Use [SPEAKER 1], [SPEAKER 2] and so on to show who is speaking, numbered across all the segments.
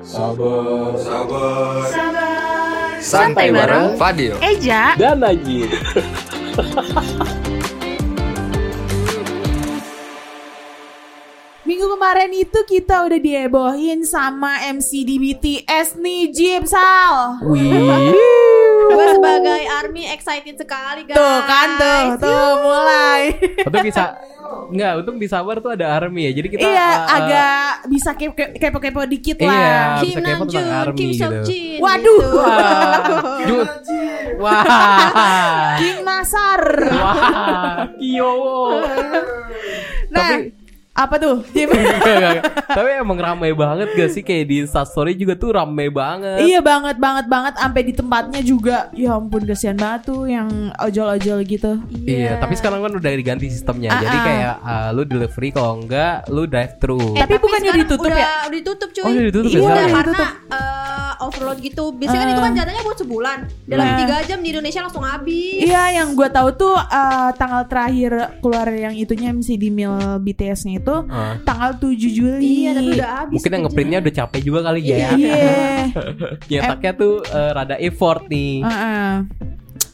[SPEAKER 1] Sabar, sabar.
[SPEAKER 2] Sabar.
[SPEAKER 3] Santai bareng Fadil
[SPEAKER 2] Eja.
[SPEAKER 4] Dan Najib.
[SPEAKER 2] Minggu kemarin itu kita udah diebohin sama MC di BTS nih Jim Sal.
[SPEAKER 4] Wih.
[SPEAKER 5] Gue sebagai army excited sekali guys.
[SPEAKER 2] Tuh kan tuh, tuh mulai.
[SPEAKER 4] Untuk bisa Enggak, untuk di sabar tuh ada army ya. Jadi kita
[SPEAKER 2] iya,
[SPEAKER 4] uh, uh,
[SPEAKER 2] agak bisa kepo- kepo-kepo dikit
[SPEAKER 4] Iya.
[SPEAKER 2] lah.
[SPEAKER 5] Kim Namjoon,
[SPEAKER 4] army
[SPEAKER 5] Kim
[SPEAKER 4] gitu.
[SPEAKER 5] Seokjin.
[SPEAKER 2] Waduh.
[SPEAKER 5] gitu.
[SPEAKER 4] Wah. Wah.
[SPEAKER 2] King Nasar.
[SPEAKER 4] Wah. Kyowo.
[SPEAKER 2] Nah,
[SPEAKER 4] Tapi
[SPEAKER 2] apa tuh?
[SPEAKER 4] Tapi emang ramai banget gak sih kayak di Instastory juga tuh ramai banget.
[SPEAKER 2] iya banget banget banget sampai di tempatnya juga. Ya ampun kasihan banget tuh yang ojol-ojol gitu.
[SPEAKER 4] Iya, tapi sekarang kan udah diganti sistemnya.
[SPEAKER 2] Ah,
[SPEAKER 4] Jadi
[SPEAKER 2] ah.
[SPEAKER 4] kayak uh, lu delivery kalau enggak lu drive thru.
[SPEAKER 5] Eh,
[SPEAKER 2] Tapi bukannya
[SPEAKER 5] sekarang
[SPEAKER 2] ditutup
[SPEAKER 5] udah,
[SPEAKER 2] ya?
[SPEAKER 5] Udah ditutup cuy.
[SPEAKER 4] Oh, udah ditutup ya
[SPEAKER 2] Iya,
[SPEAKER 5] Udah
[SPEAKER 4] sekarang?
[SPEAKER 5] karena
[SPEAKER 2] ditutup.
[SPEAKER 5] Overload gitu. Biasanya kan
[SPEAKER 2] Ah.
[SPEAKER 5] itu kan jatahnya buat sebulan. Dalam
[SPEAKER 2] Nah.
[SPEAKER 5] tiga jam di Indonesia langsung habis.
[SPEAKER 2] Iya, yang gue tahu tuh eh, tanggal terakhir keluar yang itunya MC di mil BTS-nya itu
[SPEAKER 4] Ah.
[SPEAKER 2] tanggal 7 Juli.
[SPEAKER 5] Iya, tapi udah habis.
[SPEAKER 4] Mungkin yang ngeprintnya udah capek juga kali ya.
[SPEAKER 2] Iya.
[SPEAKER 4] Nyetaknya tuh uh, rada effort nih.
[SPEAKER 2] Heeh.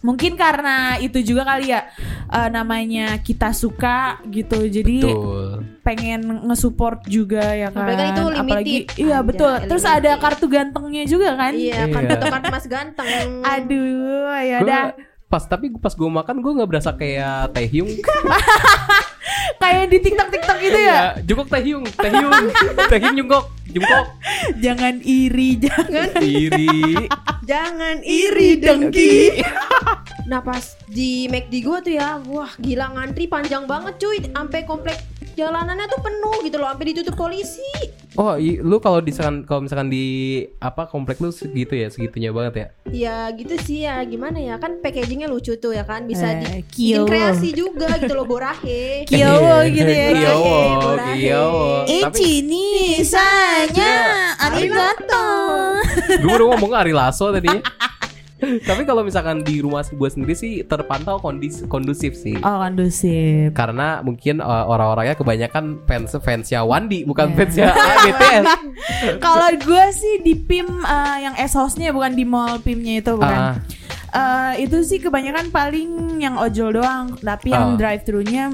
[SPEAKER 2] Mungkin karena itu juga kali ya eh, namanya kita suka gitu. Jadi
[SPEAKER 4] Betul.
[SPEAKER 2] Pengen nge-support juga ya kan.
[SPEAKER 5] Apalagi kan itu limited.
[SPEAKER 2] Apalagi iya betul. Terus
[SPEAKER 5] limited.
[SPEAKER 2] ada kartu gantengnya juga kan?
[SPEAKER 5] Iya, kan
[SPEAKER 4] Iya.
[SPEAKER 5] bentukan mas ganteng.
[SPEAKER 2] Aduh, ya udah.
[SPEAKER 4] pas tapi pas gue makan gue nggak berasa kayak Taehyung.
[SPEAKER 2] Kayak di TikTok-TikTok gitu ya.
[SPEAKER 4] Iya, Jungkook Taehyung, Taehyung, Taehyung Jungkook, Jungkook.
[SPEAKER 2] Jangan iri, jangan
[SPEAKER 4] Iri.
[SPEAKER 5] Jangan
[SPEAKER 2] iri dengki.
[SPEAKER 5] Nah pas di McD gua tuh ya, wah gila ngantri panjang banget cuy, sampai komplek jalanannya tuh penuh gitu loh, sampai ditutup polisi.
[SPEAKER 4] Oh, lu kalau di kalau misalkan di apa komplek lu segitu ya, segitunya banget ya.
[SPEAKER 5] Ya gitu sih ya, gimana ya kan packagingnya lucu tuh ya kan, bisa
[SPEAKER 2] Eh,
[SPEAKER 5] di bikin kreasi juga gitu loh borahe.
[SPEAKER 2] Kyowo gitu ya.
[SPEAKER 4] Kyowo,
[SPEAKER 5] Borahe.
[SPEAKER 4] Kyowo. Tapi
[SPEAKER 2] Ichi ni saya arigato.
[SPEAKER 4] gue baru ngomong Ari Lasso tadi. Tapi kalau misalkan di rumah gue sendiri sih terpantau kondis kondusif sih.
[SPEAKER 2] Oh kondusif.
[SPEAKER 4] Karena mungkin uh, orang-orangnya kebanyakan fans fansnya Wandi bukan
[SPEAKER 2] Iya.
[SPEAKER 4] fansnya BTS.
[SPEAKER 2] Kalau gue sih di PIM eh, yang S-House-nya bukan di mall PIM-nya itu bukan.
[SPEAKER 4] Ah.
[SPEAKER 2] Eh, itu sih kebanyakan paling yang ojol doang, tapi yang
[SPEAKER 4] Ah.
[SPEAKER 2] drive thru-nya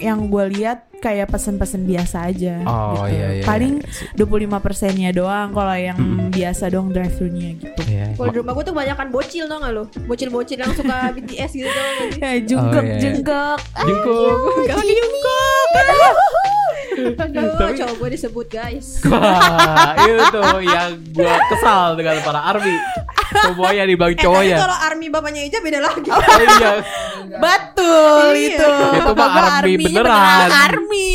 [SPEAKER 2] yang gue lihat kayak pesen-pesen biasa aja
[SPEAKER 4] Oh,
[SPEAKER 2] gitu.
[SPEAKER 4] iya, iya,
[SPEAKER 2] paling
[SPEAKER 4] iya.
[SPEAKER 2] 25 persennya doang kalau yang biasa doang drive thru-nya gitu.
[SPEAKER 4] Iya.
[SPEAKER 5] Kalau di rumah gua tuh banyakan bocil tau gak lo? Bocil-bocil yang suka BTS gitu tau gak sih?
[SPEAKER 2] Ya, jungkok,
[SPEAKER 4] Oh, iya, iya.
[SPEAKER 2] jungkok.
[SPEAKER 4] Jungkook.
[SPEAKER 5] Aduh,
[SPEAKER 4] Tapi-
[SPEAKER 5] cowok gue disebut guys.
[SPEAKER 4] Wah, itu yang gue kesal dengan para army. Semuanya di bang
[SPEAKER 5] Eh
[SPEAKER 4] cowoknya.
[SPEAKER 5] kalau army bapaknya Ija beda lagi.
[SPEAKER 4] Oh, iya.
[SPEAKER 2] Betul
[SPEAKER 5] Iya.
[SPEAKER 2] itu.
[SPEAKER 4] Itu mah
[SPEAKER 2] Bapak gua
[SPEAKER 4] army beneran.
[SPEAKER 2] Army.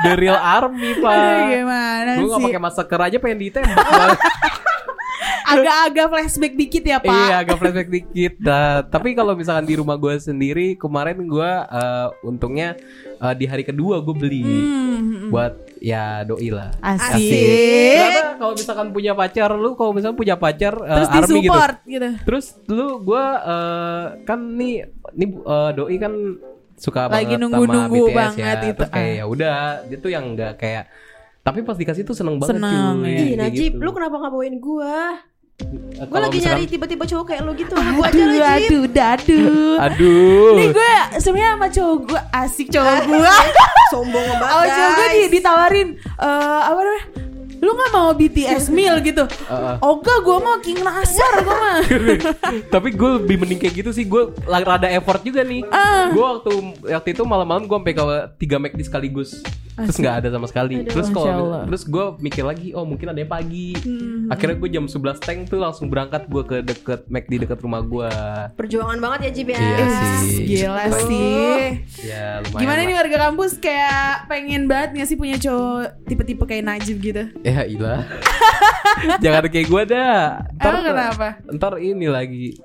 [SPEAKER 4] The real army, Pak.
[SPEAKER 2] gimana
[SPEAKER 4] Gue gak
[SPEAKER 2] sih?
[SPEAKER 4] pakai masker aja pengen ditembak.
[SPEAKER 2] Agak-agak flashback dikit ya, Pak.
[SPEAKER 4] Iya agak flashback dikit Nah, Tapi kalau misalkan di rumah gue sendiri Kemarin gue eh, untungnya eh, Di hari kedua gue beli
[SPEAKER 2] Hmm.
[SPEAKER 4] Buat ya doi lah
[SPEAKER 2] Asik.
[SPEAKER 4] Karena kalau misalkan punya pacar Lu kalau misalkan punya pacar eh,
[SPEAKER 2] Terus
[SPEAKER 4] army gitu
[SPEAKER 2] disupport gitu.
[SPEAKER 4] Terus dulu gue eh, Kan nih Nih eh, doi kan Suka
[SPEAKER 2] Lagi
[SPEAKER 4] banget
[SPEAKER 2] nunggu-nunggu
[SPEAKER 4] sama BTS
[SPEAKER 2] banget
[SPEAKER 4] ya.
[SPEAKER 2] itu,
[SPEAKER 4] Terus kayak
[SPEAKER 2] ah.
[SPEAKER 4] ya udah Dia tuh yang gak kayak Tapi pas dikasih tuh seneng banget
[SPEAKER 2] Seneng,
[SPEAKER 4] cuy
[SPEAKER 2] ya.
[SPEAKER 5] Ih,
[SPEAKER 4] Kayak
[SPEAKER 5] Najib,
[SPEAKER 4] gitu.
[SPEAKER 5] lu kenapa gak bawain gua? Gue lagi
[SPEAKER 4] misalkan-
[SPEAKER 5] nyari tiba-tiba cowok kayak lu gitu. Gua aja
[SPEAKER 2] Aduh,
[SPEAKER 5] Najib.
[SPEAKER 2] aduh, dadu.
[SPEAKER 4] Aduh
[SPEAKER 2] Nih gue sebenarnya sama cowok gue asik cowok gue.
[SPEAKER 5] Sombong banget
[SPEAKER 2] Sama cowok gue di, ditawarin eh apa namanya? Lu gak mau BTS meal gitu?
[SPEAKER 4] Heeh.
[SPEAKER 2] Oh enggak, gue mau King Nasar gue mah.
[SPEAKER 4] Tapi gue lebih mending kayak gitu sih Gue rada effort juga nih
[SPEAKER 2] Ah.
[SPEAKER 4] Gue waktu waktu itu malam-malam gue sampai ke tiga McD sekaligus Terus nggak ada sama sekali
[SPEAKER 5] Aduh.
[SPEAKER 4] Terus kalau. Terus gue mikir lagi Oh mungkin ada yang pagi
[SPEAKER 2] Hmm.
[SPEAKER 4] Akhirnya gue jam 11 tank tuh langsung berangkat Gue ke deket McD deket rumah gue
[SPEAKER 5] Perjuangan banget ya Jib ya.
[SPEAKER 4] Iya sih.
[SPEAKER 2] Gila
[SPEAKER 4] Baik.
[SPEAKER 2] sih.
[SPEAKER 4] Ya lumayan
[SPEAKER 2] Gimana
[SPEAKER 4] lah.
[SPEAKER 2] nih warga kampus kayak pengen banget gak sih punya cowok tipe-tipe kayak Najib gitu?
[SPEAKER 4] Ya ilah Jangan kayak gue dah
[SPEAKER 2] Emang kenapa?
[SPEAKER 4] Ntar ini lagi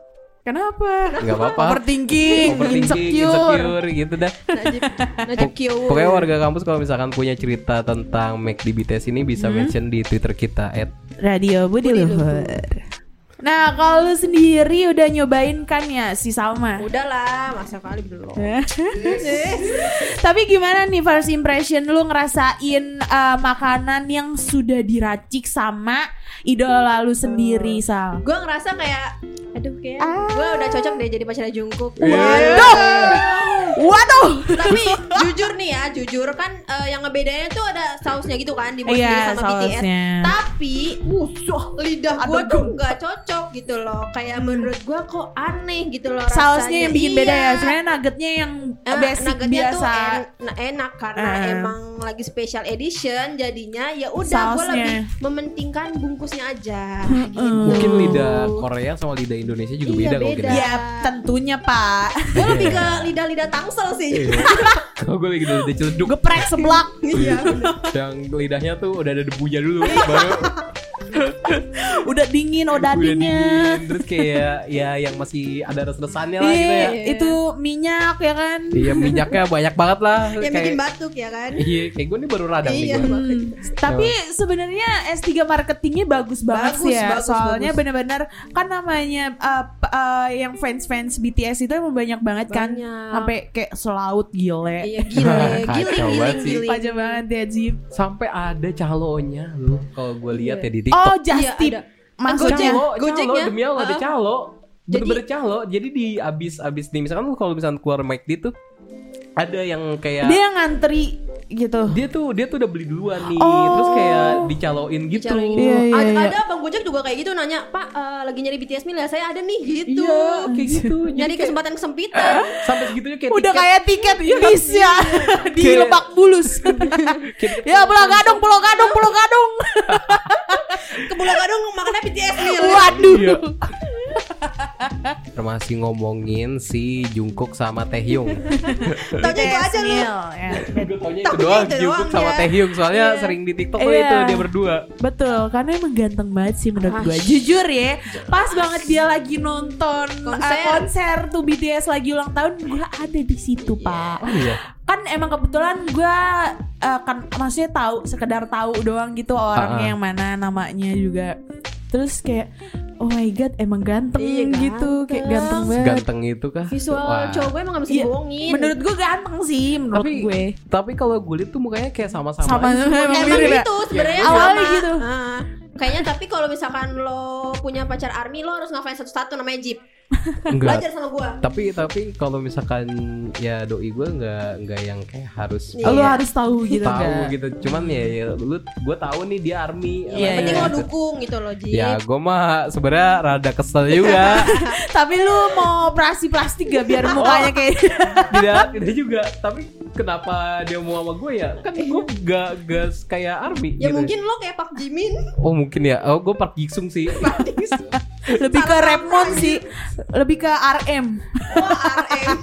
[SPEAKER 2] Kenapa?
[SPEAKER 4] Gak apa-apa
[SPEAKER 2] Overthinking,
[SPEAKER 4] Overthinking,
[SPEAKER 2] insecure.
[SPEAKER 4] insecure gitu dah
[SPEAKER 5] Najib, Najib Kyo.
[SPEAKER 4] Pokoknya warga kampus kalau misalkan punya cerita tentang McD BTS ini bisa
[SPEAKER 2] Hmm?
[SPEAKER 4] mention di Twitter kita at
[SPEAKER 2] Radio Budi
[SPEAKER 5] Budi
[SPEAKER 2] Luhur. Nah, kalau lu sendiri udah nyobain kan ya si Salma?
[SPEAKER 5] Udahlah, masa kali belum.
[SPEAKER 2] Tapi gimana nih first impression lu ngerasain eh, makanan yang sudah diracik sama idola lu sendiri, Sal?
[SPEAKER 5] gue ngerasa kayak aduh kayak
[SPEAKER 2] Ah.
[SPEAKER 5] gue udah cocok deh jadi pacarnya Jungkook.
[SPEAKER 2] Waduh. Waduh.
[SPEAKER 5] Tapi jujur nih ya, jujur kan eh, yang ngebedainnya tuh ada sausnya gitu kan dibuat
[SPEAKER 2] Iya,
[SPEAKER 5] sendiri sama BTS.
[SPEAKER 2] sausnya.
[SPEAKER 5] Tapi, uh, lidah gue tuh nggak cocok gitu loh. Kayak menurut gue kok aneh gitu loh
[SPEAKER 2] Sausnya
[SPEAKER 5] rasanya.
[SPEAKER 2] yang bikin beda ya.
[SPEAKER 5] Iya.
[SPEAKER 2] Sebenarnya nuggetnya yang
[SPEAKER 5] Eh,
[SPEAKER 2] basic
[SPEAKER 5] nuggetnya tuh
[SPEAKER 2] biasa.
[SPEAKER 5] en- nah, enak karena
[SPEAKER 2] Eh.
[SPEAKER 5] emang lagi special edition jadinya ya udah gue
[SPEAKER 2] Sausnya.
[SPEAKER 5] lebih mementingkan bungkusnya aja gitu.
[SPEAKER 4] Mungkin lidah Korea sama lidah Indonesia juga
[SPEAKER 5] Iya,
[SPEAKER 4] beda kok
[SPEAKER 5] beda.
[SPEAKER 4] mungkin.
[SPEAKER 2] Ya, tentunya, Pak.
[SPEAKER 5] gue lebih ke lidah-lidah tangsel sih.
[SPEAKER 4] Kalau gue lagi lidah celeduk
[SPEAKER 2] Geprek seblak.
[SPEAKER 5] iya.
[SPEAKER 4] Yang lidahnya tuh udah ada debunya dulu baru
[SPEAKER 2] Udah dingin
[SPEAKER 4] udah
[SPEAKER 2] odadingnya.
[SPEAKER 4] dingin terus kayak ya yang masih ada res-resannya lah gitu ya.
[SPEAKER 2] Iya, itu minyak ya kan.
[SPEAKER 4] Iya minyaknya banyak banget lah.
[SPEAKER 5] yang
[SPEAKER 4] kayak,
[SPEAKER 5] bikin batuk ya kan
[SPEAKER 4] Iya, kayak gue nih baru radang
[SPEAKER 5] Iya,
[SPEAKER 4] nih. gua.
[SPEAKER 5] makanya.
[SPEAKER 2] Tapi sebenarnya S3 marketingnya bagus banget
[SPEAKER 5] Bagus,
[SPEAKER 2] sih ya.
[SPEAKER 5] bagus,
[SPEAKER 2] Soalnya
[SPEAKER 5] bagus.
[SPEAKER 2] bener-bener kan namanya uh, uh, yang fans-fans BTS itu emang banyak banget kan.
[SPEAKER 5] Banyak.
[SPEAKER 2] Sampai kayak selaut gile.
[SPEAKER 5] iya gile giling
[SPEAKER 4] sih.
[SPEAKER 5] giling
[SPEAKER 2] Pajak banget ya Jip.
[SPEAKER 4] Sampai ada calonya lu kalau gue lihat ya di
[SPEAKER 2] Oh,
[SPEAKER 4] TikTok.
[SPEAKER 2] just
[SPEAKER 5] Iya,
[SPEAKER 2] tip. Maksudnya
[SPEAKER 5] Gojek
[SPEAKER 4] calo
[SPEAKER 5] ya?
[SPEAKER 4] demi Allah ada
[SPEAKER 5] Heeh.
[SPEAKER 4] calo.
[SPEAKER 5] Jadi-
[SPEAKER 4] Bener-bener calo. Jadi di abis abis nih misalkan lu kalau misalkan keluar McD tuh ada yang kayak
[SPEAKER 2] dia ngantri gitu.
[SPEAKER 4] dia tuh dia tuh udah beli duluan nih
[SPEAKER 2] Oh.
[SPEAKER 4] terus kayak dicaloin gitu
[SPEAKER 5] Bicara gitu.
[SPEAKER 2] Iya, iya,
[SPEAKER 5] ada,
[SPEAKER 2] iya.
[SPEAKER 5] ada bang Gojek juga kayak gitu nanya Pak eh, lagi nyari BTS mil ya saya ada nih gitu
[SPEAKER 4] iya kayak gitu
[SPEAKER 5] nyari
[SPEAKER 4] Jadi kayak
[SPEAKER 5] kesempatan kesempitan
[SPEAKER 4] sampai segitunya kayak
[SPEAKER 2] Udah
[SPEAKER 4] tiket-
[SPEAKER 2] kayak tiket bis ya di
[SPEAKER 4] Kayak-
[SPEAKER 2] Lebak Bulus. ya Pulau Gadung, Pulau Gadung, Pulau Gadung.
[SPEAKER 5] ke Pulau Gadung makannya BTS mil
[SPEAKER 2] Waduh.
[SPEAKER 4] Iya. Masih ngomongin si Jungkook sama Taehyung.
[SPEAKER 5] taunya itu aja lu
[SPEAKER 2] Mil, ya.
[SPEAKER 4] Taunya itu doang Jungkook sama
[SPEAKER 5] ya.
[SPEAKER 4] Taehyung soalnya
[SPEAKER 5] Iya.
[SPEAKER 4] sering di TikTok tuh
[SPEAKER 2] Iya.
[SPEAKER 4] itu dia berdua.
[SPEAKER 2] Betul, karena emang ganteng banget sih menurut
[SPEAKER 5] Ah,
[SPEAKER 2] gue. Jujur ya, pas banget dia lagi nonton
[SPEAKER 5] Konser.
[SPEAKER 2] uh, konser tuh BTS lagi ulang tahun, gue ada di situ pak.
[SPEAKER 4] Oh iya.
[SPEAKER 2] Kan emang kebetulan gue uh, kan maksudnya tahu sekedar tahu doang gitu orangnya
[SPEAKER 4] Ah, ah.
[SPEAKER 2] yang mana namanya juga. Terus kayak oh my god emang ganteng
[SPEAKER 5] Iya,
[SPEAKER 2] gitu, kayak ganteng
[SPEAKER 5] ganteng.
[SPEAKER 2] banget.
[SPEAKER 4] Ganteng itu kah?
[SPEAKER 5] visual
[SPEAKER 4] Wah.
[SPEAKER 5] cowok gue emang gak bisa
[SPEAKER 2] Iya,
[SPEAKER 5] dibohongin
[SPEAKER 2] Menurut gue ganteng sih menurut
[SPEAKER 4] Tapi
[SPEAKER 2] gue.
[SPEAKER 4] tapi kalau gue lihat tuh mukanya kayak sama-sama.
[SPEAKER 2] Sama
[SPEAKER 4] aja.
[SPEAKER 2] emang
[SPEAKER 5] emang
[SPEAKER 2] mirip ya?
[SPEAKER 5] gitu sebenarnya
[SPEAKER 2] Awalnya
[SPEAKER 5] sama.
[SPEAKER 2] gitu.
[SPEAKER 5] Ah. Kayaknya tapi kalau misalkan lo punya pacar army lo harus ngefans satu-satu namanya Jeep.
[SPEAKER 4] Enggak.
[SPEAKER 5] Belajar sama gua.
[SPEAKER 4] Tapi tapi kalau misalkan ya doi gue nggak nggak yang kayak harus
[SPEAKER 5] Iya.
[SPEAKER 2] Lu harus tahu gitu
[SPEAKER 4] tahu
[SPEAKER 2] kan.
[SPEAKER 4] gitu. Cuman ya, ya lu gue tahu nih dia army.
[SPEAKER 2] Iya,
[SPEAKER 5] Penting lo dukung gitu loh Jeep.
[SPEAKER 4] Ya gue mah sebenarnya rada kesel juga.
[SPEAKER 2] Tapi lu mau operasi plastik gak biar mukanya kayak
[SPEAKER 4] tidak tidak juga. Tapi kenapa dia mau sama gue ya? Kan gue gak gas kayak army.
[SPEAKER 5] Ya
[SPEAKER 4] gitu.
[SPEAKER 5] mungkin lo kayak Pak Jimin.
[SPEAKER 4] Oh mungkin ya. Oh gue Park Jisung sih.
[SPEAKER 2] Lebih ke Repmon sih, lebih ke RM.
[SPEAKER 5] Wah RM.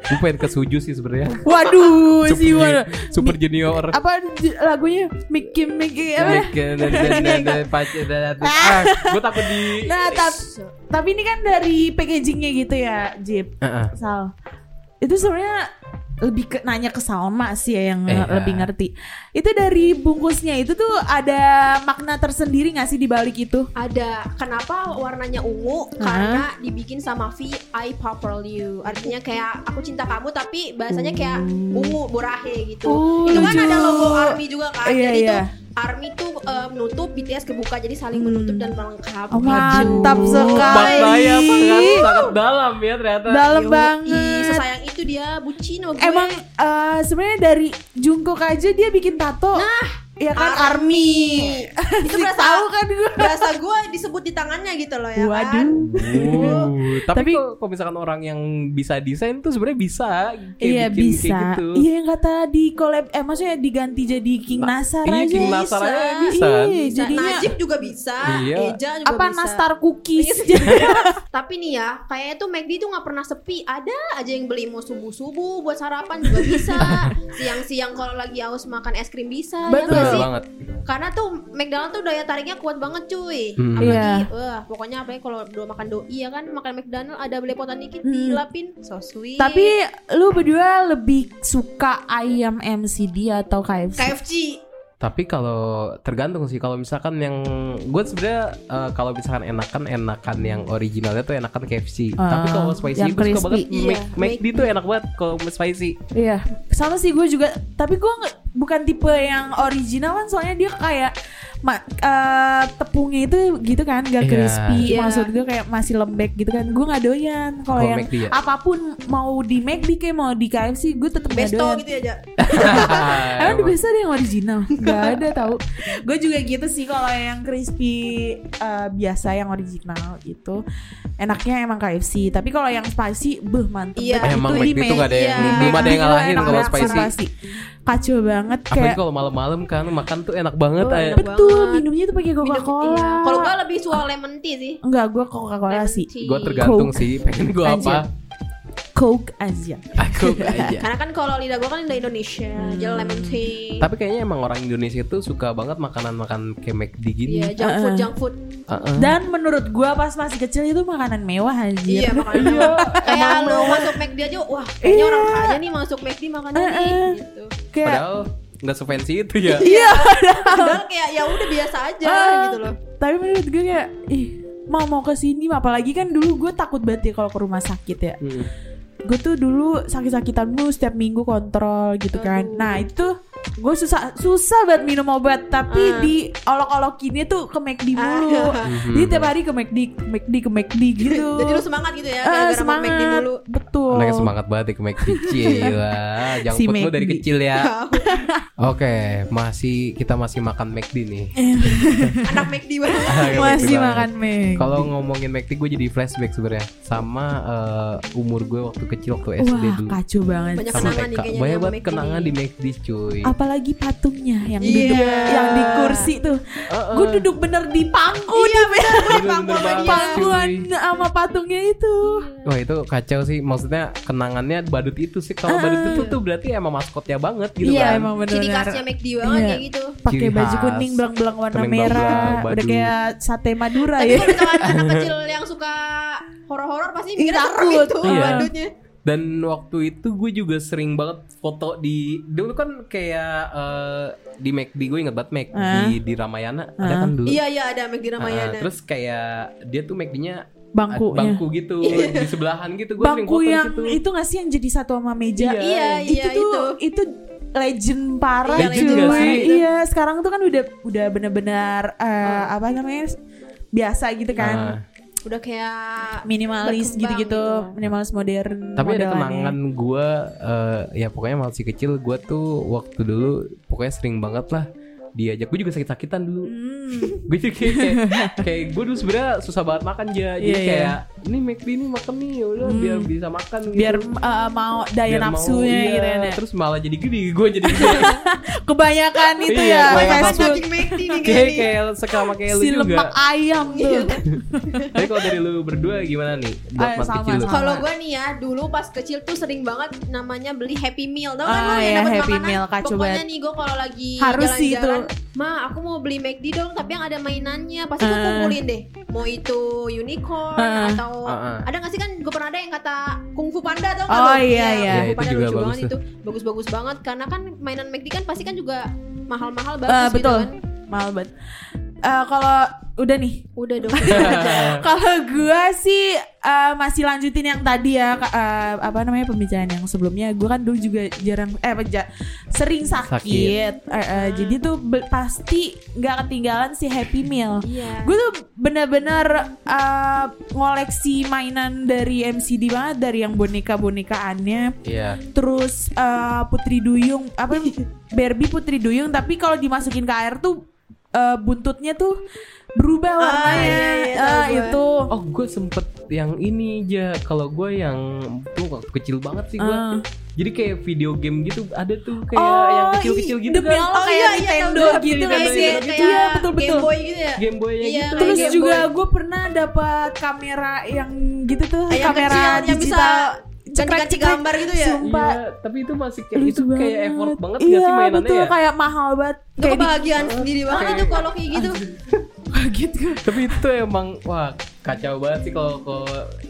[SPEAKER 4] gue pengen ke Suju sih sebenarnya.
[SPEAKER 2] Waduh,
[SPEAKER 4] Super,
[SPEAKER 2] waduh.
[SPEAKER 4] super junior.
[SPEAKER 2] Apa lagunya? Mickey Mickey apa?
[SPEAKER 4] Ah, gue takut di.
[SPEAKER 2] Nah, tap- tapi ini kan dari packagingnya gitu ya, Jeep.
[SPEAKER 4] Heeh.
[SPEAKER 2] Sal. Itu sebenarnya lebih ke nanya ke Salma sih ya yang
[SPEAKER 4] Iya.
[SPEAKER 2] lebih ngerti. Itu dari bungkusnya itu tuh ada makna tersendiri gak sih di balik itu?
[SPEAKER 5] Ada kenapa warnanya ungu? Karena dibikin sama V I Purple You. Artinya kayak aku cinta kamu tapi bahasanya kayak ungu borahe gitu.
[SPEAKER 2] Oh,
[SPEAKER 5] itu kan
[SPEAKER 2] lucu.
[SPEAKER 5] ada logo ARMY juga kan.
[SPEAKER 2] Iya,
[SPEAKER 5] jadi
[SPEAKER 2] iya.
[SPEAKER 5] tuh ARMY tuh eh, menutup BTS kebuka jadi saling menutup dan melengkapi.
[SPEAKER 2] Oh, mantap sekali.
[SPEAKER 4] Maknanya sangat sangat dalam ya ternyata.
[SPEAKER 2] Dalam
[SPEAKER 5] Yoi,
[SPEAKER 2] banget.
[SPEAKER 5] Sesayang itu dia bucin sama gue.
[SPEAKER 2] Emang eh, sebenarnya dari Jungkook aja dia bikin tato.
[SPEAKER 5] Nah,
[SPEAKER 2] ya kan
[SPEAKER 5] Army.
[SPEAKER 2] Army.
[SPEAKER 5] Itu berasa-
[SPEAKER 2] tahu kan gue.
[SPEAKER 5] berasa gue disebut di tangannya gitu loh ya kan.
[SPEAKER 2] Waduh.
[SPEAKER 4] Tapi,
[SPEAKER 2] Tapi-
[SPEAKER 4] kok- kalau misalkan orang yang bisa desain tuh sebenarnya bisa kayak
[SPEAKER 2] Iya
[SPEAKER 4] bikin
[SPEAKER 2] bisa.
[SPEAKER 4] kayak gitu.
[SPEAKER 2] Iya yang kata di collab eh maksudnya diganti jadi King Nasar
[SPEAKER 4] iya,
[SPEAKER 2] aja.
[SPEAKER 4] King
[SPEAKER 5] bisa.
[SPEAKER 4] Nasar aja bisa.
[SPEAKER 2] Iya, jadinya
[SPEAKER 5] Najib juga bisa,
[SPEAKER 4] Iya.
[SPEAKER 5] Eja juga
[SPEAKER 2] apa
[SPEAKER 5] bisa.
[SPEAKER 2] nastar cookies.
[SPEAKER 5] Tapi nih ya, kayaknya tuh McD tuh nggak pernah sepi. Ada aja yang beli mau subuh subuh buat sarapan juga bisa. Siang-siang kalau lagi haus makan es krim bisa. ya
[SPEAKER 2] Betul.
[SPEAKER 5] nggak
[SPEAKER 4] Betul
[SPEAKER 5] sih?
[SPEAKER 4] banget.
[SPEAKER 5] Karena tuh McDonald tuh daya tariknya kuat banget cuy.
[SPEAKER 4] Hmm.
[SPEAKER 5] Apalagi,
[SPEAKER 2] Iya.
[SPEAKER 5] wah pokoknya apalagi kalau udah makan doi ya kan makan McDonald ada belepotan dikit
[SPEAKER 2] Hmm.
[SPEAKER 5] dilapin, so sweet.
[SPEAKER 2] Tapi lu berdua lebih suka ayam MCD atau KFC?
[SPEAKER 5] KFC
[SPEAKER 4] Tapi kalau tergantung sih kalau misalkan yang gue sebenarnya eh, kalau misalkan enakan enakan yang originalnya tuh enakan KFC.
[SPEAKER 2] Ah,
[SPEAKER 4] Tapi kalau spicy gue suka banget Mac- McD tuh enak banget kalau spicy.
[SPEAKER 2] Iya, sama sih gue juga. Tapi gue nggak bukan tipe yang original kan, soalnya dia kayak ma- eh, tepungnya itu gitu kan, gak
[SPEAKER 4] Iya.
[SPEAKER 2] crispy.
[SPEAKER 5] Iya.
[SPEAKER 2] Maksud gue kayak masih lembek gitu kan. Gue nggak doyan. Kalau yang
[SPEAKER 4] McD ya?
[SPEAKER 2] apa pun mau di McD kayak mau di KFC, gue tetep nggak
[SPEAKER 5] Besto
[SPEAKER 2] doyan.
[SPEAKER 5] gitu aja.
[SPEAKER 2] Emang di biasa ada yang original? Gak ada tahu. Gue juga gitu sih kalau yang crispy eh, biasa yang original itu enaknya emang KFC. Tapi kalau yang spicy, beh mantep.
[SPEAKER 5] Iya.
[SPEAKER 2] banget.
[SPEAKER 4] Emang
[SPEAKER 2] Itu di
[SPEAKER 4] McD tuh
[SPEAKER 2] Mac-
[SPEAKER 4] gak ada yang
[SPEAKER 5] Iya.
[SPEAKER 4] belum ada yang
[SPEAKER 2] Gila,
[SPEAKER 4] ngalahin kalau spicy.
[SPEAKER 2] Kacau banget
[SPEAKER 4] Apalagi
[SPEAKER 2] kayak
[SPEAKER 4] kalau malam-malam kan makan tuh enak banget.
[SPEAKER 5] Oh, enak
[SPEAKER 2] betul
[SPEAKER 5] banget.
[SPEAKER 2] minumnya tuh pakai Coca
[SPEAKER 5] Minum-
[SPEAKER 2] Cola.
[SPEAKER 5] iya. Kalau gue lebih suka lemon tea sih.
[SPEAKER 2] enggak gue Coca Cola
[SPEAKER 5] Lemon
[SPEAKER 2] sih.
[SPEAKER 4] Gue tergantung
[SPEAKER 2] Coke.
[SPEAKER 4] sih pengen gue apa.
[SPEAKER 2] Coke aja.
[SPEAKER 4] Aku aja.
[SPEAKER 5] Karena kan kalau lidah gue kan lidah Indonesia, jadi lemon tea.
[SPEAKER 4] Tapi kayaknya emang orang Indonesia itu suka banget makanan-makan kayak McD gini.
[SPEAKER 5] Iya, junk food,
[SPEAKER 2] Uh-uh.
[SPEAKER 5] junk food.
[SPEAKER 4] Heeh.
[SPEAKER 2] Dan menurut gue pas masih kecil itu makanan mewah anjir.
[SPEAKER 5] Iya, makanan Kayak lu masuk McD aja, wah kayaknya orang kaya nih masuk McD makan ini
[SPEAKER 2] Uh-uh.
[SPEAKER 5] gitu.
[SPEAKER 2] Kayak
[SPEAKER 4] Padahal nggak sefancy itu ya.
[SPEAKER 2] iya.
[SPEAKER 5] Padahal kayak ya udah biasa aja
[SPEAKER 2] Ah.
[SPEAKER 5] gitu loh.
[SPEAKER 2] Tapi menurut gue kayak ih mau mau ke sini apalagi kan dulu gue takut banget ya kalau ke rumah sakit ya.
[SPEAKER 4] Hmm.
[SPEAKER 2] Gue tuh dulu sakit-sakitan mulu setiap minggu kontrol gitu kan.
[SPEAKER 5] Aduh.
[SPEAKER 2] Nah itu gue susah susah banget minum obat tapi
[SPEAKER 5] Ah.
[SPEAKER 2] di olok-olokinnya tuh ke McD mulu.
[SPEAKER 5] Ah.
[SPEAKER 2] Jadi tiap hari ke McD, ke McD, ke McD gitu.
[SPEAKER 5] Jadi lu semangat gitu ya,
[SPEAKER 2] Ah,
[SPEAKER 5] gara-gara mau
[SPEAKER 2] semangat.
[SPEAKER 5] McD mulu.
[SPEAKER 2] Betul.
[SPEAKER 4] Anaknya semangat banget ya ke McD Gila Junk
[SPEAKER 2] Si
[SPEAKER 4] lu dari
[SPEAKER 2] McD.
[SPEAKER 4] kecil ya Oke Masih Kita masih makan McD nih
[SPEAKER 5] Anak McD banget.
[SPEAKER 2] Masih
[SPEAKER 4] McD
[SPEAKER 2] makan Mac.
[SPEAKER 4] Kalau ngomongin McD gue jadi flashback sebenarnya Sama eh, umur gue waktu kecil Waktu SD
[SPEAKER 2] Wah
[SPEAKER 4] dulu
[SPEAKER 2] kacau banget.
[SPEAKER 5] Banyak
[SPEAKER 4] Sama
[SPEAKER 5] kenangan nih
[SPEAKER 4] TK
[SPEAKER 5] kayaknya
[SPEAKER 4] Banyak banget
[SPEAKER 5] McD
[SPEAKER 4] kenangan di McD cuy
[SPEAKER 2] Apalagi patungnya yang
[SPEAKER 5] Iya.
[SPEAKER 2] duduk yang di kursi tuh.
[SPEAKER 4] Heeh.
[SPEAKER 2] Gue duduk bener di pangku
[SPEAKER 5] Iya,
[SPEAKER 2] di
[SPEAKER 5] bener, pangku sama
[SPEAKER 2] pangkuan patungnya itu.
[SPEAKER 4] Wah itu kacau sih Maksudnya kenangannya badut itu sih Kalau
[SPEAKER 2] Ah.
[SPEAKER 4] badut itu tuh berarti emang maskotnya banget gitu
[SPEAKER 2] iya
[SPEAKER 4] kan
[SPEAKER 2] emang
[SPEAKER 5] Ciri
[SPEAKER 2] bener.
[SPEAKER 5] khasnya McD banget
[SPEAKER 2] Iya.
[SPEAKER 5] kayak gitu.
[SPEAKER 2] Pakai
[SPEAKER 4] Ciri
[SPEAKER 2] baju kuning belang-belang warna
[SPEAKER 4] Kuning
[SPEAKER 2] merah,
[SPEAKER 4] belang-belang,
[SPEAKER 2] udah
[SPEAKER 4] baju.
[SPEAKER 2] kayak sate Madura
[SPEAKER 5] Tapi
[SPEAKER 2] ya.
[SPEAKER 5] kalau anak kecil yang suka horor-horor pasti
[SPEAKER 2] Ih,
[SPEAKER 5] mikirnya serem
[SPEAKER 2] takut.
[SPEAKER 5] itu
[SPEAKER 4] Iya.
[SPEAKER 5] badutnya.
[SPEAKER 4] Dan waktu itu gue juga sering banget foto di Dulu kan kayak eh, di McD gue inget banget Mac di, di Ramayana Ada
[SPEAKER 2] Ah.
[SPEAKER 4] kan dulu
[SPEAKER 5] Iya iya ada McD
[SPEAKER 4] Ah,
[SPEAKER 5] Ramayana.
[SPEAKER 4] Terus kayak dia tuh McD-nya
[SPEAKER 2] Bangku,
[SPEAKER 4] bangku gitu di sebelahan gitu gue sering
[SPEAKER 2] Bangku
[SPEAKER 4] foto di
[SPEAKER 2] yang
[SPEAKER 4] situ.
[SPEAKER 2] itu nggak sih yang jadi satu sama meja?
[SPEAKER 4] Iya.
[SPEAKER 5] Iya iya
[SPEAKER 2] itu tuh itu legend parah
[SPEAKER 5] Iya,
[SPEAKER 4] legend
[SPEAKER 2] cuy.
[SPEAKER 4] nggak sih?
[SPEAKER 2] Iya, sekarang tuh kan udah udah bener-bener eh, apa namanya? biasa gitu kan.
[SPEAKER 4] Ah,
[SPEAKER 5] Udah kayak
[SPEAKER 2] Minimalis
[SPEAKER 5] berkembang
[SPEAKER 2] gitu,
[SPEAKER 5] gitu.
[SPEAKER 2] minimalis modern.
[SPEAKER 4] tapi ada kenangan gue eh, ya pokoknya masih kecil gue tuh waktu dulu pokoknya sering banget lah diajak gue juga sakit-sakitan dulu
[SPEAKER 2] Hmm.
[SPEAKER 4] gue juga kayak kayak, kayak gue dulu sebenarnya susah banget makan aja jadi
[SPEAKER 2] Iya, iya.
[SPEAKER 4] kayak ini McD ini makan nih ya udah biar bisa makan gitu.
[SPEAKER 2] biar eh, mau daya
[SPEAKER 4] Biar mau,
[SPEAKER 2] nafsunya
[SPEAKER 4] iya,
[SPEAKER 2] gitu ya.
[SPEAKER 4] terus malah jadi gede gue jadi
[SPEAKER 2] Kebanyakan itu
[SPEAKER 4] Iya,
[SPEAKER 2] ya
[SPEAKER 4] kebanyakan
[SPEAKER 2] food.
[SPEAKER 5] Saking McD nih
[SPEAKER 4] kayak
[SPEAKER 5] kayak
[SPEAKER 4] kayak sama kayak lu
[SPEAKER 2] Si
[SPEAKER 4] juga
[SPEAKER 2] lemak ayam tuh.
[SPEAKER 4] tapi kalau dari lu berdua gimana nih buat
[SPEAKER 2] Ah,
[SPEAKER 4] mas
[SPEAKER 2] sama,
[SPEAKER 4] kecil lu.
[SPEAKER 5] Kalau gue nih ya dulu pas kecil tuh sering banget namanya beli Happy Meal. Tau kan lo yang dapat
[SPEAKER 2] Happy
[SPEAKER 5] makanan? Pokoknya nih gue kalau lagi
[SPEAKER 2] Harus
[SPEAKER 5] jalan-jalan, Ma aku mau beli McD dong tapi yang ada mainannya. Pasti gue
[SPEAKER 2] Ah.
[SPEAKER 5] kumpulin deh. Mau itu unicorn
[SPEAKER 2] Ah.
[SPEAKER 5] atau
[SPEAKER 4] Ah, ah.
[SPEAKER 5] ada gak sih kan gue pernah ada yang kata Kung Fu Panda tau
[SPEAKER 2] Oh,
[SPEAKER 5] gak lo?
[SPEAKER 2] iya, iya.
[SPEAKER 4] Iya,
[SPEAKER 5] Kung Fu
[SPEAKER 4] itu
[SPEAKER 5] Panda
[SPEAKER 4] juga
[SPEAKER 5] lucu
[SPEAKER 4] bagus
[SPEAKER 5] banget
[SPEAKER 4] tuh.
[SPEAKER 5] itu. Bagus-bagus banget karena kan mainan McD kan pasti kan juga mahal-mahal bagus gitu
[SPEAKER 2] betul.
[SPEAKER 5] kan.
[SPEAKER 2] Mahal banget. Eh, kalau udah nih
[SPEAKER 5] Udah dong.
[SPEAKER 2] Kalau gua sih eh, masih lanjutin yang tadi ya eh, apa namanya pembicaraan yang sebelumnya. Gua kan dulu juga jarang eh apa, ja- sering sakit.
[SPEAKER 4] Sakit.
[SPEAKER 2] Eh, eh, Jadi tuh be- pasti nggak ketinggalan si Happy Meal.
[SPEAKER 5] Iya.
[SPEAKER 2] Gue tuh bener-bener eh, ngoleksi mainan dari MCD banget dari yang boneka-bonekaannya.
[SPEAKER 4] iya
[SPEAKER 2] Terus eh, Putri Duyung apa Barbie Putri Duyung tapi kalau dimasukin ke air tuh eh, buntutnya tuh berubah warnanya.
[SPEAKER 5] iya, iya, tahu
[SPEAKER 2] Eh,
[SPEAKER 5] gue.
[SPEAKER 2] itu.
[SPEAKER 4] oh gue sempet yang ini aja kalau gue yang tuh waktu kecil banget sih gue
[SPEAKER 2] Eh.
[SPEAKER 4] jadi kayak video game gitu ada tuh kayak
[SPEAKER 2] Oh,
[SPEAKER 4] yang kecil-kecil
[SPEAKER 2] i-
[SPEAKER 4] gitu kan
[SPEAKER 5] Oh,
[SPEAKER 2] kayak
[SPEAKER 5] iya, iya,
[SPEAKER 2] Nintendo
[SPEAKER 5] gue.
[SPEAKER 2] gitu
[SPEAKER 4] Kayak
[SPEAKER 2] kan
[SPEAKER 4] Nintendo
[SPEAKER 2] sih.
[SPEAKER 4] gitu.
[SPEAKER 5] kayak
[SPEAKER 2] Iya betul betul.
[SPEAKER 5] Game Boy gitu ya.
[SPEAKER 4] Game Boy-nya
[SPEAKER 5] Iya,
[SPEAKER 4] gitu
[SPEAKER 2] Terus
[SPEAKER 5] Game
[SPEAKER 2] juga
[SPEAKER 5] Boy.
[SPEAKER 2] gue pernah dapat kamera yang gitu tuh,
[SPEAKER 5] Yang
[SPEAKER 2] kamera
[SPEAKER 5] kecil, yang bisa
[SPEAKER 2] digital.
[SPEAKER 5] ganti-ganti gambar gitu ya.
[SPEAKER 2] Sumpah.
[SPEAKER 4] Iya, tapi itu masih kayak
[SPEAKER 2] Lucu
[SPEAKER 4] itu kayak
[SPEAKER 2] banget.
[SPEAKER 4] effort banget
[SPEAKER 2] iya,
[SPEAKER 4] gak sih mainannya
[SPEAKER 2] betul,
[SPEAKER 4] ya?
[SPEAKER 2] kayak mahal banget.
[SPEAKER 5] Itu
[SPEAKER 2] Kayak di-
[SPEAKER 5] kebahagiaan sendiri banget
[SPEAKER 4] Kayak-
[SPEAKER 5] tuh kalau kayak gitu.
[SPEAKER 2] Kaget gue.
[SPEAKER 4] Tapi itu emang wah kacau banget sih kalau kalau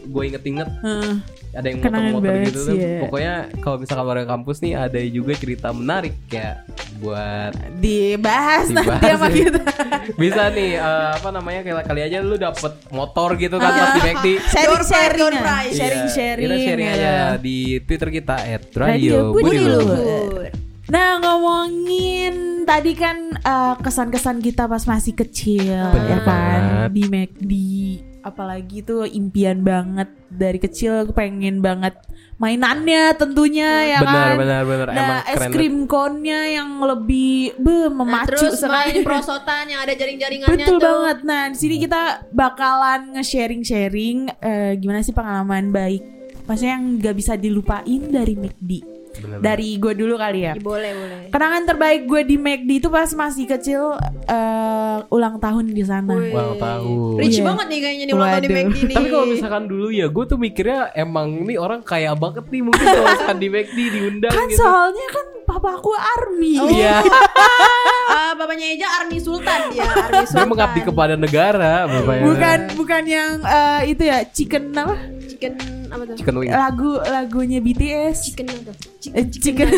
[SPEAKER 4] gue inget-inget
[SPEAKER 2] Heeh.
[SPEAKER 4] ada yang motor-motor gitu
[SPEAKER 2] sih,
[SPEAKER 4] tuh.
[SPEAKER 2] ya.
[SPEAKER 4] Pokoknya kalau misalkan warga kampus nih ada juga cerita menarik ya buat
[SPEAKER 2] Dibahas, nanti
[SPEAKER 4] Dibahas
[SPEAKER 2] sama
[SPEAKER 4] ya.
[SPEAKER 2] kita.
[SPEAKER 4] bisa nih eh, apa namanya kayak kali aja lu dapet motor gitu kan pas di McD.
[SPEAKER 2] Sharing sharing,
[SPEAKER 5] prize.
[SPEAKER 2] sharing
[SPEAKER 4] Iya,
[SPEAKER 2] sharing.
[SPEAKER 4] Kita sharing aja di Twitter kita
[SPEAKER 2] Radio
[SPEAKER 4] @radio
[SPEAKER 2] Budi
[SPEAKER 4] Budi
[SPEAKER 2] Luhur.
[SPEAKER 4] Luhur.
[SPEAKER 2] Nah ngomongin tadi kan eh, kesan-kesan kita pas masih kecil
[SPEAKER 4] Bener
[SPEAKER 2] ya kan
[SPEAKER 4] banget.
[SPEAKER 2] di McD apalagi tuh impian banget dari kecil aku pengen banget mainannya tentunya ya
[SPEAKER 4] Benar
[SPEAKER 2] kan
[SPEAKER 4] benar benar emang
[SPEAKER 2] Nah, es
[SPEAKER 4] keren.
[SPEAKER 2] krim cone-nya yang lebih be,
[SPEAKER 5] Nah,
[SPEAKER 2] memacu
[SPEAKER 5] terus main
[SPEAKER 2] sekali.
[SPEAKER 5] prosotan yang ada jaring-jaringannya
[SPEAKER 2] Betul
[SPEAKER 5] tuh.
[SPEAKER 2] banget. Nah, di sini kita bakalan nge-sharing-sharing eh, gimana sih pengalaman baik. Maksudnya yang nggak bisa dilupain dari McD.
[SPEAKER 4] Benar.
[SPEAKER 2] Dari gue dulu kali ya.
[SPEAKER 5] Ya, boleh, boleh.
[SPEAKER 2] Kenangan terbaik gue di McD itu pas masih kecil eh, ulang tahun di sana.
[SPEAKER 5] Wih.
[SPEAKER 4] Ulang tahun.
[SPEAKER 5] Rich
[SPEAKER 2] Iya.
[SPEAKER 5] banget nih kayaknya nih ulang tahun di. McD nih.
[SPEAKER 4] Tapi kalau misalkan dulu ya gue tuh mikirnya emang ini orang kaya banget nih mungkin kalau misalkan di McD diundang
[SPEAKER 2] Kan
[SPEAKER 4] gitu.
[SPEAKER 2] soalnya kan papa aku army.
[SPEAKER 4] Iya,
[SPEAKER 5] Ah, bapaknya Eja Army Sultan dia, Army
[SPEAKER 4] dia
[SPEAKER 5] Sultan.
[SPEAKER 4] mengabdi kepada negara, bapaknya.
[SPEAKER 2] Bukan bukan yang eh, itu ya chicken apa?
[SPEAKER 5] chicken apa tuh?
[SPEAKER 4] Chicken wing.
[SPEAKER 2] Lagu lagunya BTS.
[SPEAKER 5] Chicken apa
[SPEAKER 2] Eh,
[SPEAKER 5] Chicken,
[SPEAKER 2] chicken.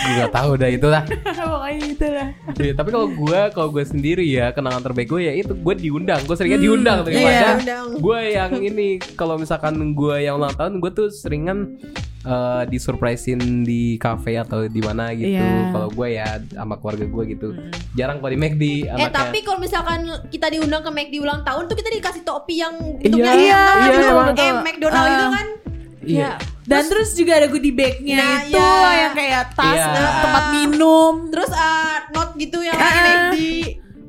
[SPEAKER 4] Gue gak tahu dah itu lah.
[SPEAKER 2] Pokoknya itu lah.
[SPEAKER 4] Iya, tapi kalau gue kalau gue sendiri ya kenangan terbaik gue ya itu gue diundang. Gue seringnya diundang
[SPEAKER 2] iya.
[SPEAKER 4] daripada
[SPEAKER 5] Undang.
[SPEAKER 4] gue yang ini kalau misalkan gue yang ulang tahun gue tuh seringan eh disurprisein di cafe atau di mana gitu.
[SPEAKER 2] Iya.
[SPEAKER 4] Kalau gue ya sama keluarga gue gitu. Jarang kalau di McD
[SPEAKER 5] Eh
[SPEAKER 4] anaknya.
[SPEAKER 5] tapi kalau misalkan kita diundang ke McD ulang tahun tuh kita dikasih topi yang bentuknya nggak
[SPEAKER 2] iya,
[SPEAKER 5] gitu?
[SPEAKER 2] emang.
[SPEAKER 5] eh McDonald
[SPEAKER 2] Ah.
[SPEAKER 5] itu kan.
[SPEAKER 4] Iya.
[SPEAKER 2] Dan terus juga ada goodie bagnya
[SPEAKER 5] Nah,
[SPEAKER 2] itu
[SPEAKER 5] iya.
[SPEAKER 2] yang kayak tas,
[SPEAKER 4] Iya.
[SPEAKER 2] eh, tempat minum,
[SPEAKER 5] Terus ah, note gitu yang
[SPEAKER 2] Ah.
[SPEAKER 5] McD.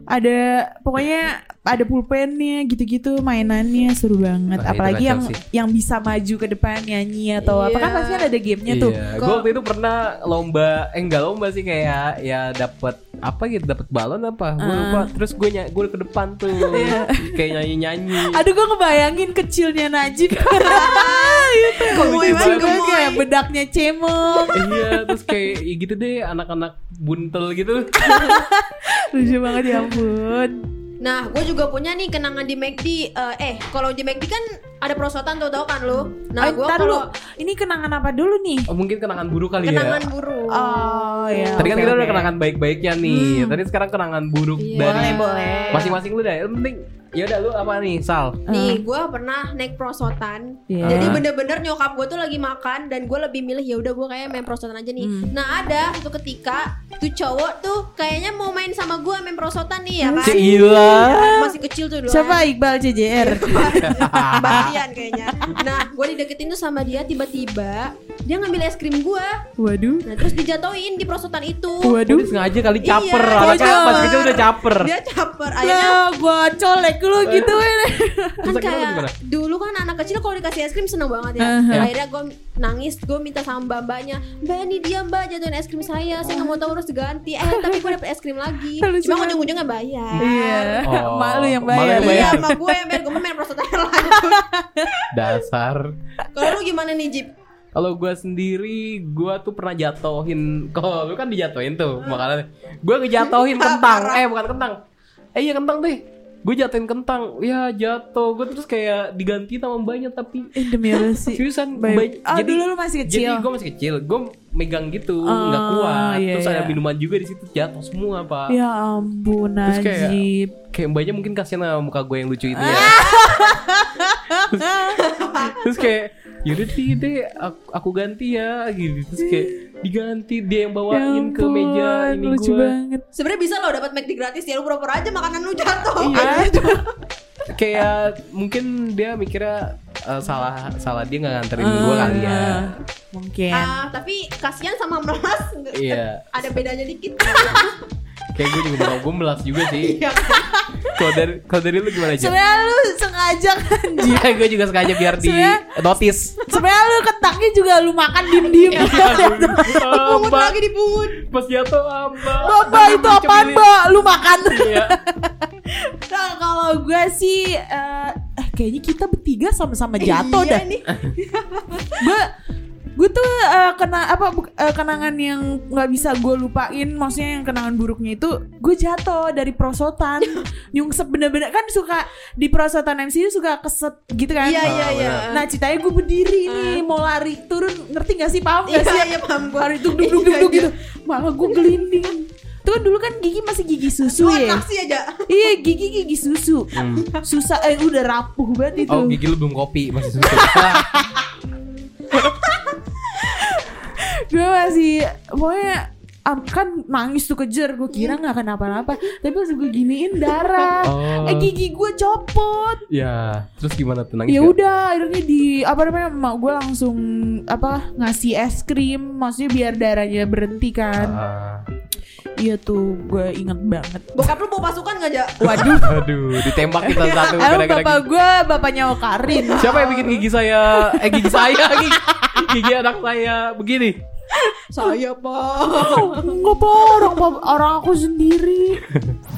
[SPEAKER 2] ada pokoknya ada pulpennya gitu-gitu mainannya seru banget.
[SPEAKER 4] Wah,
[SPEAKER 2] Apalagi yang
[SPEAKER 4] sih.
[SPEAKER 2] yang bisa maju ke depan nyanyi atau apa
[SPEAKER 5] Iya.
[SPEAKER 2] kan pasti ada gamenya tuh.
[SPEAKER 4] Iya,
[SPEAKER 5] Kok-
[SPEAKER 4] gue waktu itu pernah lomba, eh enggak lomba sih kayak ya dapat apa gitu, dapat balon apa, gue
[SPEAKER 2] Ah.
[SPEAKER 4] lupa. Terus gue ny gue ke depan tuh,
[SPEAKER 2] Iya.
[SPEAKER 4] kayak nyanyi nyanyi.
[SPEAKER 2] Aduh gue ngebayangin kecilnya Najib itu
[SPEAKER 5] Gemoy banget,
[SPEAKER 2] Juga
[SPEAKER 5] gemoy.
[SPEAKER 2] kayak bedaknya cemong
[SPEAKER 4] iya, terus kayak ya gitu deh anak-anak buntel gitu.
[SPEAKER 2] Lucu banget ya ampun
[SPEAKER 5] Nah, gue juga punya nih kenangan di McD. Eh, eh, kalau di McD kan ada prosotan tuh tau kan lu? Nah, gue kalau
[SPEAKER 2] Ini kenangan apa dulu nih?
[SPEAKER 4] Oh, mungkin kenangan buruk kali
[SPEAKER 5] kenangan
[SPEAKER 4] ya.
[SPEAKER 5] buruk.
[SPEAKER 2] Oh ya
[SPEAKER 4] Tadi kan
[SPEAKER 2] oke,
[SPEAKER 4] kita udah
[SPEAKER 2] oke.
[SPEAKER 4] kenangan baik-baiknya nih. Tadi sekarang kenangan buruk
[SPEAKER 5] Iya.
[SPEAKER 4] dari
[SPEAKER 2] Boleh boleh
[SPEAKER 4] masing-masing lu dah. Yang penting ya udah lu apa nih, Sal?
[SPEAKER 5] Nih, gue pernah naik prosotan.
[SPEAKER 2] Iya.
[SPEAKER 5] Jadi bener-bener nyokap gue tuh lagi makan dan gue lebih milih ya udah gue kayak main prosotan aja nih.
[SPEAKER 2] Hmm.
[SPEAKER 5] Nah ada satu ketika tuh cowok tuh kayaknya mau main sama gue main prosotan nih ya kan.
[SPEAKER 4] Cila.
[SPEAKER 5] Masih kecil tuh dulu.
[SPEAKER 2] Siapa Iqbal CJR?
[SPEAKER 5] Bagian kayaknya. Nah gue dideketin tuh sama dia tiba-tiba dia ngambil es krim gue.
[SPEAKER 2] Waduh
[SPEAKER 5] Nah terus dijatuhin di prosotan itu.
[SPEAKER 2] Waduh
[SPEAKER 4] Udah sengaja kali caper.
[SPEAKER 5] Iya,
[SPEAKER 4] Anaknya
[SPEAKER 2] konyol.
[SPEAKER 4] pas kecil udah caper.
[SPEAKER 5] Dia caper. Akhirnya
[SPEAKER 2] Ya gua colek lu gitu
[SPEAKER 5] kan kayak dulu kan anak kecil kalau dikasih es krim seneng banget ya.
[SPEAKER 2] Uh-huh.
[SPEAKER 5] Akhirnya gue nangis, gue minta sama mbak mbaknya, mbak ini dia mbak jatuhin es krim saya, saya nggak mau tahu harus ganti. Eh tapi gue dapet es krim lagi. Cuma ujung-ujungnya bayar.
[SPEAKER 2] Iya
[SPEAKER 4] Oh,
[SPEAKER 2] Mak lu yang
[SPEAKER 4] mak
[SPEAKER 2] bayar
[SPEAKER 4] yang bayar.
[SPEAKER 5] Iya, sama gue yang bayar, gue main prosotan lanjut.
[SPEAKER 4] Dasar.
[SPEAKER 5] Kalau lu gimana nih Jip?
[SPEAKER 4] Kalau gue sendiri, gue tuh pernah jatohin. Kalau lu kan dijatohin tuh, makanya gue ngejatohin kentang. Eh bukan kentang. Eh iya kentang deh. Gue jatohin kentang, ya jatuh. Gue terus kayak diganti sama mbaknya tapi
[SPEAKER 2] Eh, Demi Allah sih
[SPEAKER 4] seriusan.
[SPEAKER 2] Baik.
[SPEAKER 4] mbak-
[SPEAKER 2] Oh dulu lu masih
[SPEAKER 4] Jadi
[SPEAKER 2] kecil
[SPEAKER 4] gue masih kecil, gue megang gitu, nggak kuat.
[SPEAKER 2] iya,
[SPEAKER 4] terus ada
[SPEAKER 2] iya.
[SPEAKER 4] minuman juga di situ jatuh semua pak.
[SPEAKER 2] Ya ampun Najib
[SPEAKER 4] Kayak mbaknya mungkin kasihan sama muka gue yang lucu itu ya. terus kayak yaudah sih deh aku, aku ganti ya gitu. Terus kayak diganti dia yang
[SPEAKER 2] Ya
[SPEAKER 4] bawain ke meja
[SPEAKER 2] ampun,
[SPEAKER 4] ini
[SPEAKER 2] Lucu
[SPEAKER 4] gue.
[SPEAKER 2] banget.
[SPEAKER 5] Sebenarnya bisa lo dapat McD gratis ya lu pura-pura aja makanan lu jatuh.
[SPEAKER 4] iya. Kayak mungkin dia mikirnya eh, salah salah dia nggak nganterin gue kali ya.
[SPEAKER 2] Ah, Mungkin.
[SPEAKER 5] Ah, tapi kasihan sama melas.
[SPEAKER 4] Iya.
[SPEAKER 5] Ada bedanya dikit.
[SPEAKER 4] kayak gue juga bakal gue melas juga sih
[SPEAKER 5] Iya.
[SPEAKER 4] kalau dari kalau dari lu gimana aja
[SPEAKER 2] Sebenernya lu sengaja kan
[SPEAKER 4] Iya, gue juga sengaja biar di
[SPEAKER 2] Sebenarnya-
[SPEAKER 4] notice.
[SPEAKER 2] Sebenernya lu kentangnya juga lu makan diem-diem
[SPEAKER 5] Pungut
[SPEAKER 4] Mbak,
[SPEAKER 5] lagi dipungut.
[SPEAKER 4] pas jatuh apa?
[SPEAKER 2] Mbak itu apaan mbak Lu makan
[SPEAKER 4] Iya.
[SPEAKER 2] Nah kalau gue sih eh, eh, Kayaknya kita bertiga sama-sama jatuh
[SPEAKER 5] Iya
[SPEAKER 2] dah
[SPEAKER 5] nih.
[SPEAKER 2] Gue gue tuh eh, kena apa bu- eh, kenangan yang nggak bisa gue lupain maksudnya yang kenangan buruknya itu gue jatuh dari prosotan nyungsep bener-bener kan suka di prosotan MC suka keset gitu kan?
[SPEAKER 5] Iya iya iya.
[SPEAKER 2] nah ceritanya gue berdiri nih mau lari turun ngerti gak sih? Paham gak
[SPEAKER 5] Iya
[SPEAKER 2] sih?
[SPEAKER 5] iya paham gue.
[SPEAKER 2] lari duk duk duk duk, duk gitu. Malah gue gelinding itu kan dulu kan gigi masih gigi susu
[SPEAKER 5] Lu
[SPEAKER 2] ya?
[SPEAKER 5] atraksi aja.
[SPEAKER 2] iya gigi gigi susu. Susah eh udah rapuh banget itu.
[SPEAKER 4] Oh gigi lu belum kopi masih susu.
[SPEAKER 2] gue masih pokoknya kan nangis tuh kejer gue kira nggak kenapa-napa tapi pas gue giniin darah
[SPEAKER 4] Oh.
[SPEAKER 2] eh gigi gue copot
[SPEAKER 4] ya, terus gimana tuh nangis?
[SPEAKER 2] ya udah akhirnya di apa namanya mak gue langsung apa ngasih es krim maksudnya biar darahnya berhenti kan
[SPEAKER 4] Ah.
[SPEAKER 2] iya tuh gue inget banget
[SPEAKER 5] Bokap lu bawa pasukan gak aja?
[SPEAKER 2] waduh
[SPEAKER 4] Aduh, ditembak kita satu
[SPEAKER 2] Emang bapak gue bapaknya Okarin
[SPEAKER 4] Siapa yang bikin gigi saya? Eh gigi saya gigi, gigi anak saya begini.
[SPEAKER 5] Saya pak.
[SPEAKER 2] Enggak pak orang, orang aku sendiri